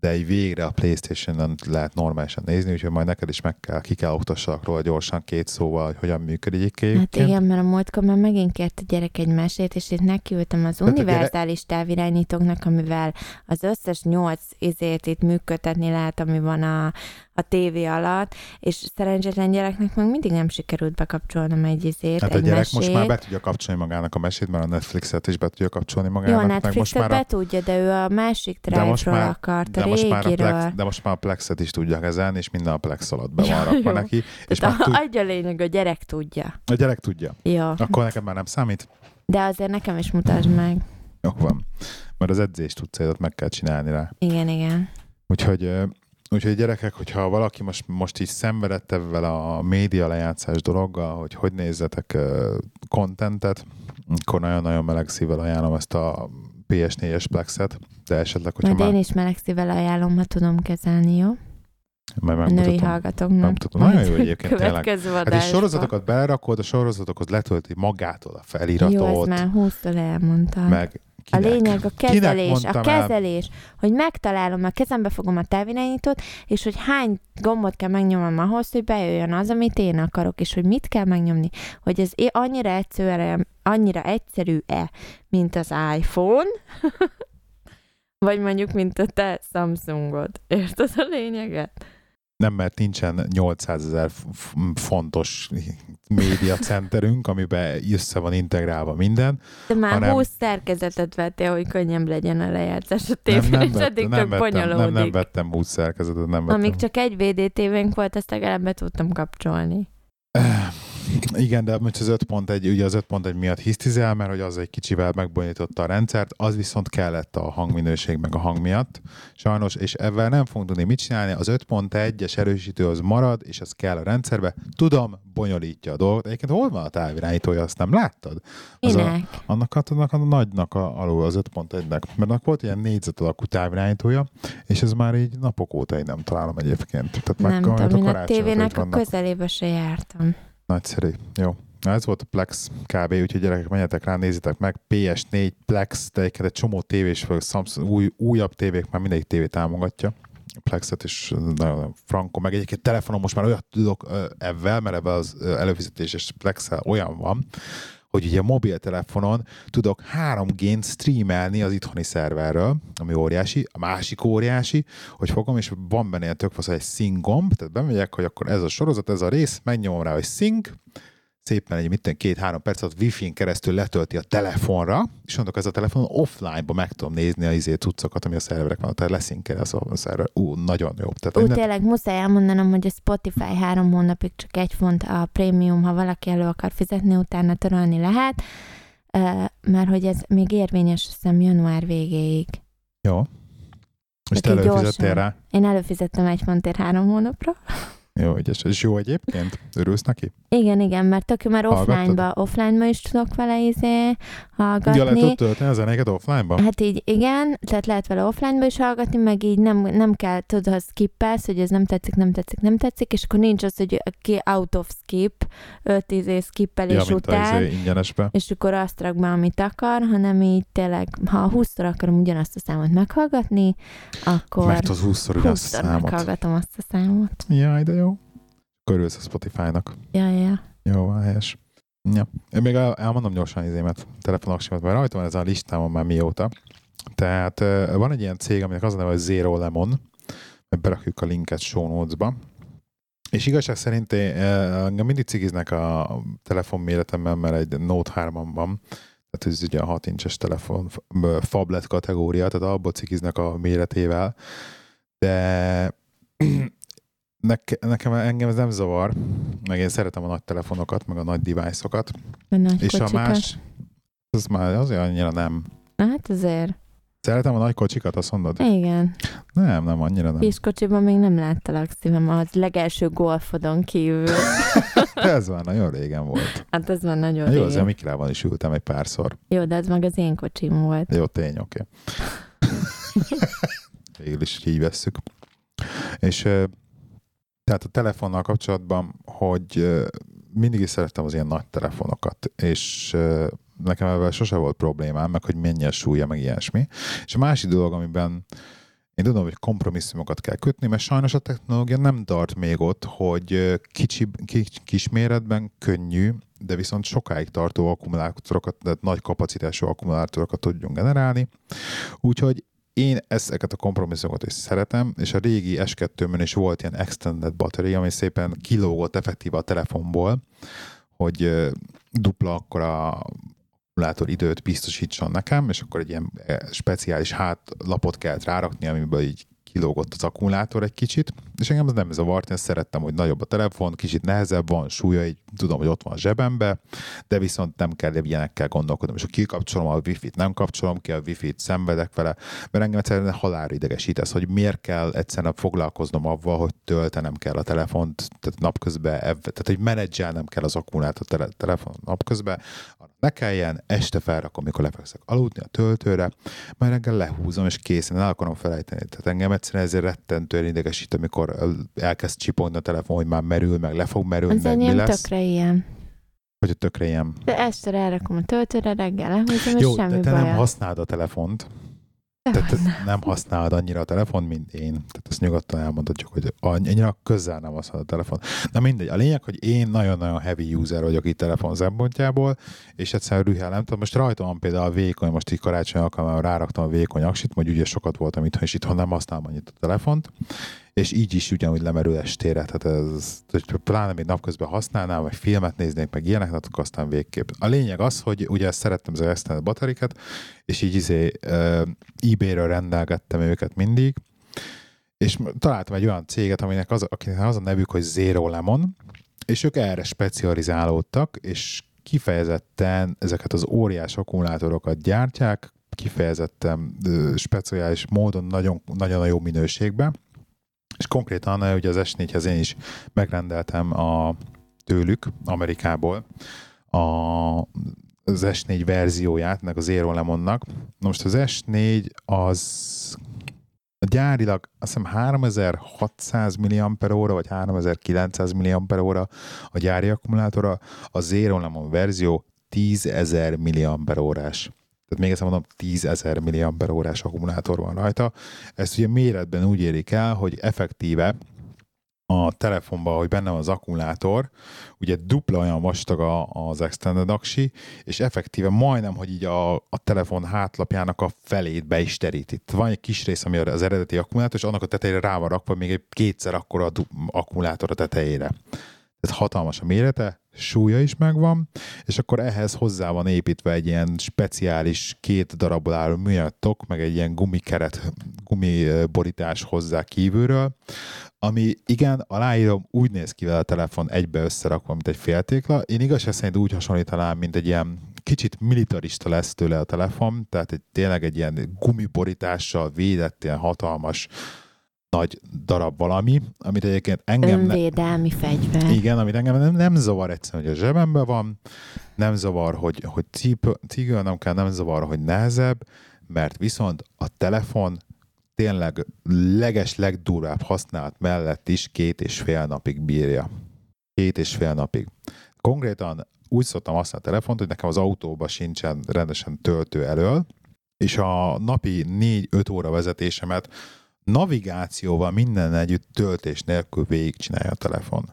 De egy végre a Playstation-on lehet normálisan nézni, úgyhogy majd neked is meg kell, ki kell oktassalak róla gyorsan két szóval, hogy hogyan működik Hát egyébként. igen, mert a múltkor már megint kért a gyerek egy mesét, és itt nekiültem az univerzális távirányítóknak, amivel az összes nyolc izét itt működtetni lehet, ami van a, a tévé alatt, és szerencsétlen gyereknek meg mindig nem sikerült bekapcsolnom egy izét, Hát a egy gyerek mesét. most már be tudja kapcsolni magának a mesét, mert a Netflixet is be tudja kapcsolni Jó, magának. a meg most Netflixet már a be tudja, de ő a másik drive-ról akart, a de most, már a. Plex, de most már a Plexet is tudja kezelni, és minden a Plex alatt be van rakva jó. neki. És Tehát már tud, a, lényeg, a gyerek tudja. a gyerek tudja. Jó, Akkor neked már nem számít? de azért nekem is mutasd meg. Jó van. Mert az edzést tudsz, meg kell csinálni rá. Igen, igen. Úgyhogy, úgyhogy gyerekek, hogyha valaki most, most így szenvedett ebben a média lejátszás dologgal, hogy hogy nézzetek kontentet, akkor nagyon-nagyon meleg szívvel ajánlom ezt a PS4-es Plexet, de esetleg, hogyha Majd már... én is meleg szívvel ajánlom, ha tudom kezelni, jó? Majd A női megmutatom. hallgatóknak. Nagyon jó egyébként, tényleg. Hát és sorozatokat belerakod, a sorozatokhoz letölti magától a Jó, feliratot, ezt már húsztól elmondtam. meg A kinek? lényeg a kezelés, a mondtam el? kezelés, hogy megtalálom, a kezembe fogom a távirányítót, és hogy hány gombot kell megnyomnom ahhoz, hogy bejöjjön az, amit én akarok, és hogy mit kell megnyomni, hogy ez annyira egyszerű, annyira egyszerű-e, mint az iPhone, vagy mondjuk, mint a te Samsungod. Érted a lényeget? Nem, mert nincsen 800 ezer fontos médiacenterünk, amiben össze van integrálva minden. De már Hanem- 20 szerkezetet vettél, hogy könnyebb legyen a lejátszás a Nem, tévén, nem, és vettem, eddig nem, vettem, nem, bonyolódik. nem vettem 20 szerkezetet, nem vettem. Amíg csak egy VDTV-nk volt, ezt legalább be tudtam kapcsolni. Igen, de most az 5.1, ugye az 5.1 miatt hisztizel, mert hogy az egy kicsivel megbonyolította a rendszert, az viszont kellett a hangminőség meg a hang miatt. Sajnos, és ezzel nem fogunk tudni mit csinálni, az 5.1-es erősítő az marad, és az kell a rendszerbe. Tudom, bonyolítja a dolgot. Egyébként hol van a távirányítója, azt nem láttad? Az a, annak, a, annak a nagynak a, alul az 5.1-nek, mert annak volt ilyen négyzet alakú távirányítója, és ez már így napok óta én nem találom egyébként. Tehát nem tudom, én a tévének a közelébe se jártam. Nagyszerű. Jó. Na ez volt a Plex kb. Úgyhogy gyerekek, menjetek rá, nézzétek meg. PS4, Plex, de egy csomó tévés, vagy Samsung, új, újabb tévék, már mindegyik tévé támogatja. Plexet is nagyon frankon, meg egyébként telefonon most már olyat tudok ebben, mert ebben az előfizetéses plex olyan van, hogy ugye mobiltelefonon tudok 3G-n streamelni az itthoni szerverről, ami óriási, a másik óriási, hogy fogom, és van benne ilyen tök fasz, egy sync gomb, tehát bemegyek, hogy akkor ez a sorozat, ez a rész, megnyomom rá, hogy sync, szépen egy mitten két-három perc alatt wifi-n keresztül letölti a telefonra, és mondok, ez a telefon offline-ba meg tudom nézni a izé cuccokat, ami a szerverek van, tehát leszinkel az a szerver. Ú, nagyon jó. Tehát Ú, innen... tényleg muszáj elmondanom, hogy a Spotify három hónapig csak egy font a prémium, ha valaki elő akar fizetni, utána törölni lehet, mert hogy ez még érvényes, hiszem január végéig. Jó. És te előfizettél rá? Én előfizettem egy fontért három hónapra. Jó, ügyes. És jó egyébként? Örülsz neki? Igen, igen, mert tök mert offline-ba, offline-ba is tudok vele izé hallgatni. Ja, lehet tud tölteni a zenéket offline-ba? Hát így igen, tehát lehet vele offline-ba is hallgatni, meg így nem, nem kell, tudod, ha skippelsz, hogy ez nem tetszik, nem tetszik, nem tetszik, és akkor nincs az, hogy ki out of skip, 5 izé skippelés ja, után, izé ingyenesbe. és akkor azt rak be, amit akar, hanem így tényleg, ha 20-szor akarom ugyanazt a számot meghallgatni, akkor Mert az 20-szor ugyanazt a számot. meghallgatom azt a számot. Jaj, de jó. Körülsz a Spotify-nak. Ja, ja. Jó, helyes. Ja. Én még el, elmondom gyorsan izémet, telefonaksimat, mert rajta van ez a listámon már mióta. Tehát van egy ilyen cég, aminek az a neve, hogy Zero Lemon, berakjuk a linket show notes-ba. És igazság szerint engem mindig cigiznek a telefon méretemben, mert egy Note 3 van, tehát ez ugye a 6 incses telefon, phablet kategória, tehát abból cigiznek a méretével, de Neke, nekem engem ez nem zavar, meg én szeretem a nagy telefonokat, meg a nagy device-okat. A nagy és kocsikat. a más, az már azért annyira nem. Hát azért. Szeretem a nagy kocsikat, azt mondod? Igen. Nem, nem, annyira nem. Kis kocsiban még nem láttalak szívem, az legelső golfodon kívül. ez már nagyon régen volt. Hát ez már nagyon Jó, régen. azért a Mikrában is ültem egy párszor. Jó, de ez meg az én kocsim volt. Jó, tény, oké. Okay. Végül is így vesszük. És tehát a telefonnal kapcsolatban, hogy mindig is szerettem az ilyen nagy telefonokat, és nekem ebben sose volt problémám, meg hogy mennyi a súlya, meg ilyesmi. És a másik dolog, amiben én tudom, hogy kompromisszumokat kell kötni, mert sajnos a technológia nem tart még ott, hogy kicsi, kis, kis méretben könnyű, de viszont sokáig tartó akkumulátorokat, tehát nagy kapacitású akkumulátorokat tudjunk generálni. Úgyhogy én ezeket a kompromisszumokat is szeretem, és a régi S2-mön is volt ilyen extended battery, ami szépen kilógott effektíve a telefonból, hogy dupla akkor a akkumulátor időt biztosítson nekem, és akkor egy ilyen speciális hátlapot kellett rárakni, amiből így kilógott az akkumulátor egy kicsit, és engem ez nem zavart, én szerettem, hogy nagyobb a telefon, kicsit nehezebb van, súlya, így tudom, hogy ott van a zsebembe, de viszont nem kell ilyenekkel gondolkodnom, és ha kikapcsolom a wifi-t, nem kapcsolom ki a wifi-t, szenvedek vele, mert engem egyszerűen halálra idegesít hogy miért kell egyszerűen foglalkoznom avval, hogy töltenem kell a telefont, tehát napközben, tehát hogy menedzselnem kell az akkumulátor tele, telefon napközben, ne kelljen, este felrakom, amikor lefekszek aludni a töltőre, majd reggel lehúzom, és készen el akarom felejteni. Tehát engem egyszerűen ezért rettentően idegesít, amikor elkezd csipogni a telefon, hogy már merül, meg le fog merülni, Az meg mi lesz. tökre ilyen. Hogy a tökre ilyen. De este elrakom a töltőre, reggel lehúzom, és Jó, semmi de te baja. nem használod a telefont. Tehát nem használod annyira a telefon, mint én. Tehát ezt nyugodtan elmondhatjuk, hogy annyira közel nem használod a telefon. Na mindegy, a lényeg, hogy én nagyon-nagyon heavy user vagyok itt telefon szempontjából, és egyszerűen rühelem. Tehát most rajta van például a vékony, most így karácsony alkalmával ráraktam a vékony aksit, hogy ugye sokat voltam itthon, és itthon nem használom annyit a telefont, és így is ugyanúgy lemerül estére, tehát ez, pláne még napközben használnám, vagy filmet néznék, meg ilyenek, akkor aztán végképp. A lényeg az, hogy ugye szerettem az extended batteriket, és így izé uh, eBay-ről rendelgettem őket mindig, és találtam egy olyan céget, aminek az, akinek az a nevük, hogy Zero Lemon, és ők erre specializálódtak, és kifejezetten ezeket az óriás akkumulátorokat gyártják, kifejezetten speciális módon nagyon, nagyon jó minőségben, és konkrétan ugye az S4-hez én is megrendeltem a tőlük Amerikából a, az S4 verzióját, meg az Aeron Lemonnak. Most az S4 az gyárilag azt hiszem 3600 mAh vagy 3900 mAh a gyári akkumulátora, a Zero Lemon verzió 10.000 mAh tehát még egyszer mondom, 10.000 mAh akkumulátor van rajta. Ezt ugye méretben úgy érik el, hogy effektíve a telefonban, hogy benne van az akkumulátor, ugye dupla olyan vastag az extended aksi, és effektíve majdnem, hogy így a, a telefon hátlapjának a felét be is terít. Itt van egy kis rész, ami az eredeti akkumulátor, és annak a tetejére rá van rakva még egy kétszer akkora akkumulátor a tetejére. Tehát hatalmas a mérete, súlya is megvan, és akkor ehhez hozzá van építve egy ilyen speciális két darabból álló műanyagtok, meg egy ilyen gumikeret, gumiborítás hozzá kívülről, ami igen, aláírom, úgy néz ki vele a telefon egybe összerakva, mint egy féltékla. Én igazság szerint úgy hasonlítanám, mint egy ilyen kicsit militarista lesz tőle a telefon, tehát egy, tényleg egy ilyen gumiborítással védett, ilyen hatalmas nagy darab valami, amit egyébként engem... Önvédelmi fegyver. Igen, amit engem nem, nem zavar egyszerűen, hogy a zsebemben van, nem zavar, hogy, hogy cipőlnem kell, nem zavar, hogy nehezebb, mert viszont a telefon tényleg leges, legdurvább használat mellett is két és fél napig bírja. Két és fél napig. Konkrétan úgy szoktam használni a telefont, hogy nekem az autóba sincsen rendesen töltő elől, és a napi 4-5 óra vezetésemet navigációval minden együtt töltés nélkül végigcsinálja a telefon.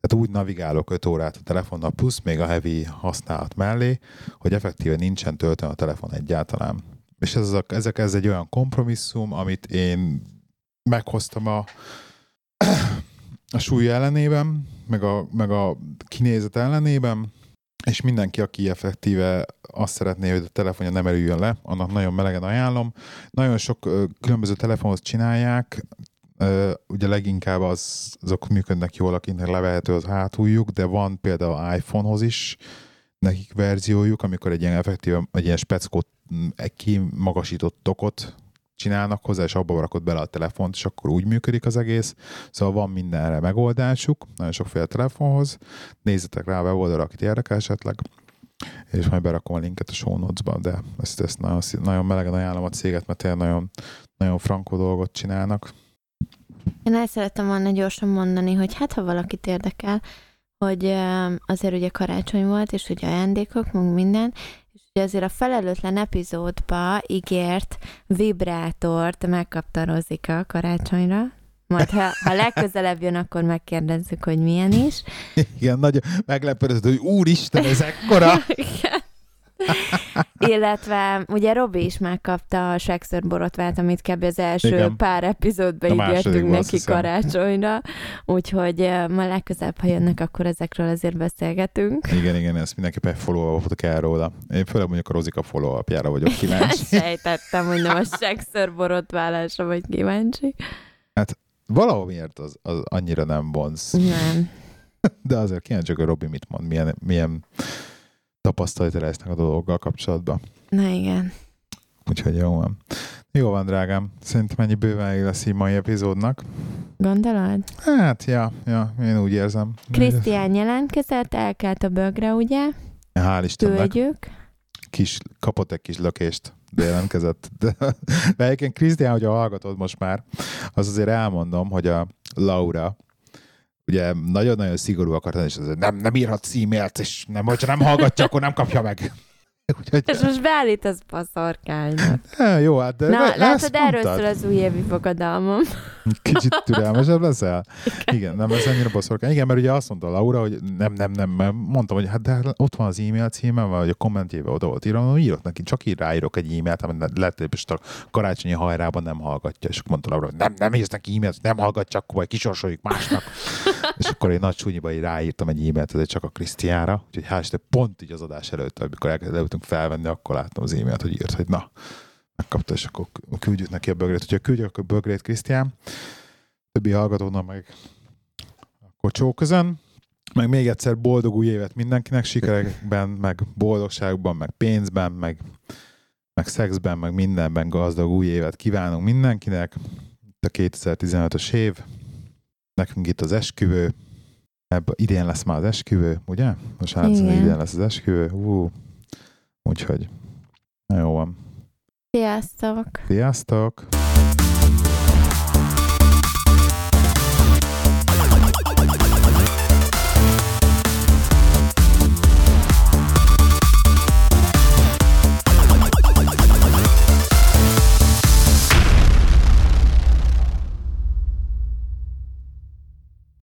Tehát úgy navigálok 5 órát a telefonnal, plusz még a heavy használat mellé, hogy effektíve nincsen töltőn a telefon egyáltalán. És ez, a, ezek, ez egy olyan kompromisszum, amit én meghoztam a, a súly ellenében, meg a, meg a kinézet ellenében, és mindenki, aki effektíve azt szeretné, hogy a telefonja nem erüljön le, annak nagyon melegen ajánlom. Nagyon sok különböző telefonhoz csinálják, ugye leginkább az, azok működnek jól, akinek levehető az hátuljuk, de van például iPhone-hoz is nekik verziójuk, amikor egy ilyen effektíve, egy ilyen speckót, egy kimagasított tokot csinálnak hozzá, és abba rakod bele a telefont, és akkor úgy működik az egész. Szóval van mindenre megoldásuk, nagyon sokféle telefonhoz. Nézzetek rá a weboldalra, akit érdekel esetleg és majd berakom a linket a show notes-ba, de ezt, ezt nagyon, nagyon melegen ajánlom a céget, mert tényleg nagyon, nagyon frankó dolgot csinálnak. Én el szerettem volna gyorsan mondani, hogy hát ha valakit érdekel, hogy azért ugye karácsony volt, és ugye ajándékok, meg minden, hogy azért a felelőtlen epizódba ígért vibrátort megkapta Rozika karácsonyra. Majd ha, ha legközelebb jön, akkor megkérdezzük, hogy milyen is. Igen, nagy meglepődött, hogy úristen, ez ekkora! Igen. Illetve ugye Robi is megkapta a Sexer borotvát, amit kb. az első Igen. pár epizódban ígértünk neki karácsonyra, úgyhogy ma legközelebb, ha jönnek, akkor ezekről azért beszélgetünk. Igen, igen, ezt mindenképpen follow kell róla. Én főleg mondjuk a Rozika follow apjára vagyok kíváncsi. Sejtettem, hogy nem a Sexer borotválásra vagy kíváncsi. Hát valahol miért az, az annyira nem vonz. Nem. De azért kíváncsi, hogy Robi mit mond, milyen, milyen tapasztalata lesznek a dologgal kapcsolatban. Na igen. Úgyhogy jó van. Jó van, drágám. Szerintem ennyi bőven lesz így mai epizódnak. Gondolod? Hát, ja, ja, én úgy érzem. Krisztián jelentkezett, elkelt a bögre, ugye? Hál' Istennek. Küldjük. Kis, kapott egy kis lökést, de jelentkezett. De, de egyébként Krisztián, hogyha hallgatod most már, az azért elmondom, hogy a Laura, ugye nagyon-nagyon szigorú akart, és nem, nem írhatsz e-mailt, és nem, hogyha nem hallgatja, akkor nem kapja meg. Úgyhogy... És most beállítasz paszorkánynak. Ja, jó, hát de Na, le, látod, erről szól az újévi fogadalmam. Kicsit türelmesebb leszel? Igen, Igen nem lesz ennyire baszorkány. Igen, mert ugye azt mondta Laura, hogy nem, nem, nem, mert mondtam, hogy hát de ott van az e-mail címem, vagy a kommentjébe oda volt írva, hogy írok neki, csak így ráírok egy e-mailt, amit hogy a karácsonyi hajrában nem hallgatja. És mondta Laura, hogy nem, nem írsz neki e-mailt, nem hallgatja, akkor majd kisorsoljuk másnak. És akkor én nagy súnyiba így ráírtam egy e-mailt, ez csak a Krisztiára, úgyhogy hál' pont így az adás előtt, amikor elkezdtünk felvenni, akkor láttam az e-mailt, hogy írt, hogy na, megkapta, és akkor küldjük neki a bögrét. Hogyha küldjük, akkor bögrét Krisztián. Többi hallgatónak meg akkor csóközön. Meg még egyszer boldog új évet mindenkinek, sikerekben, meg boldogságban, meg pénzben, meg, meg szexben, meg mindenben gazdag új évet kívánunk mindenkinek. Itt a 2015-ös év, nekünk itt az esküvő, Ebben idén lesz már az esküvő, ugye? Most hát idén lesz az esküvő. Ú, úgyhogy jó van. Sziasztok! Sziasztok!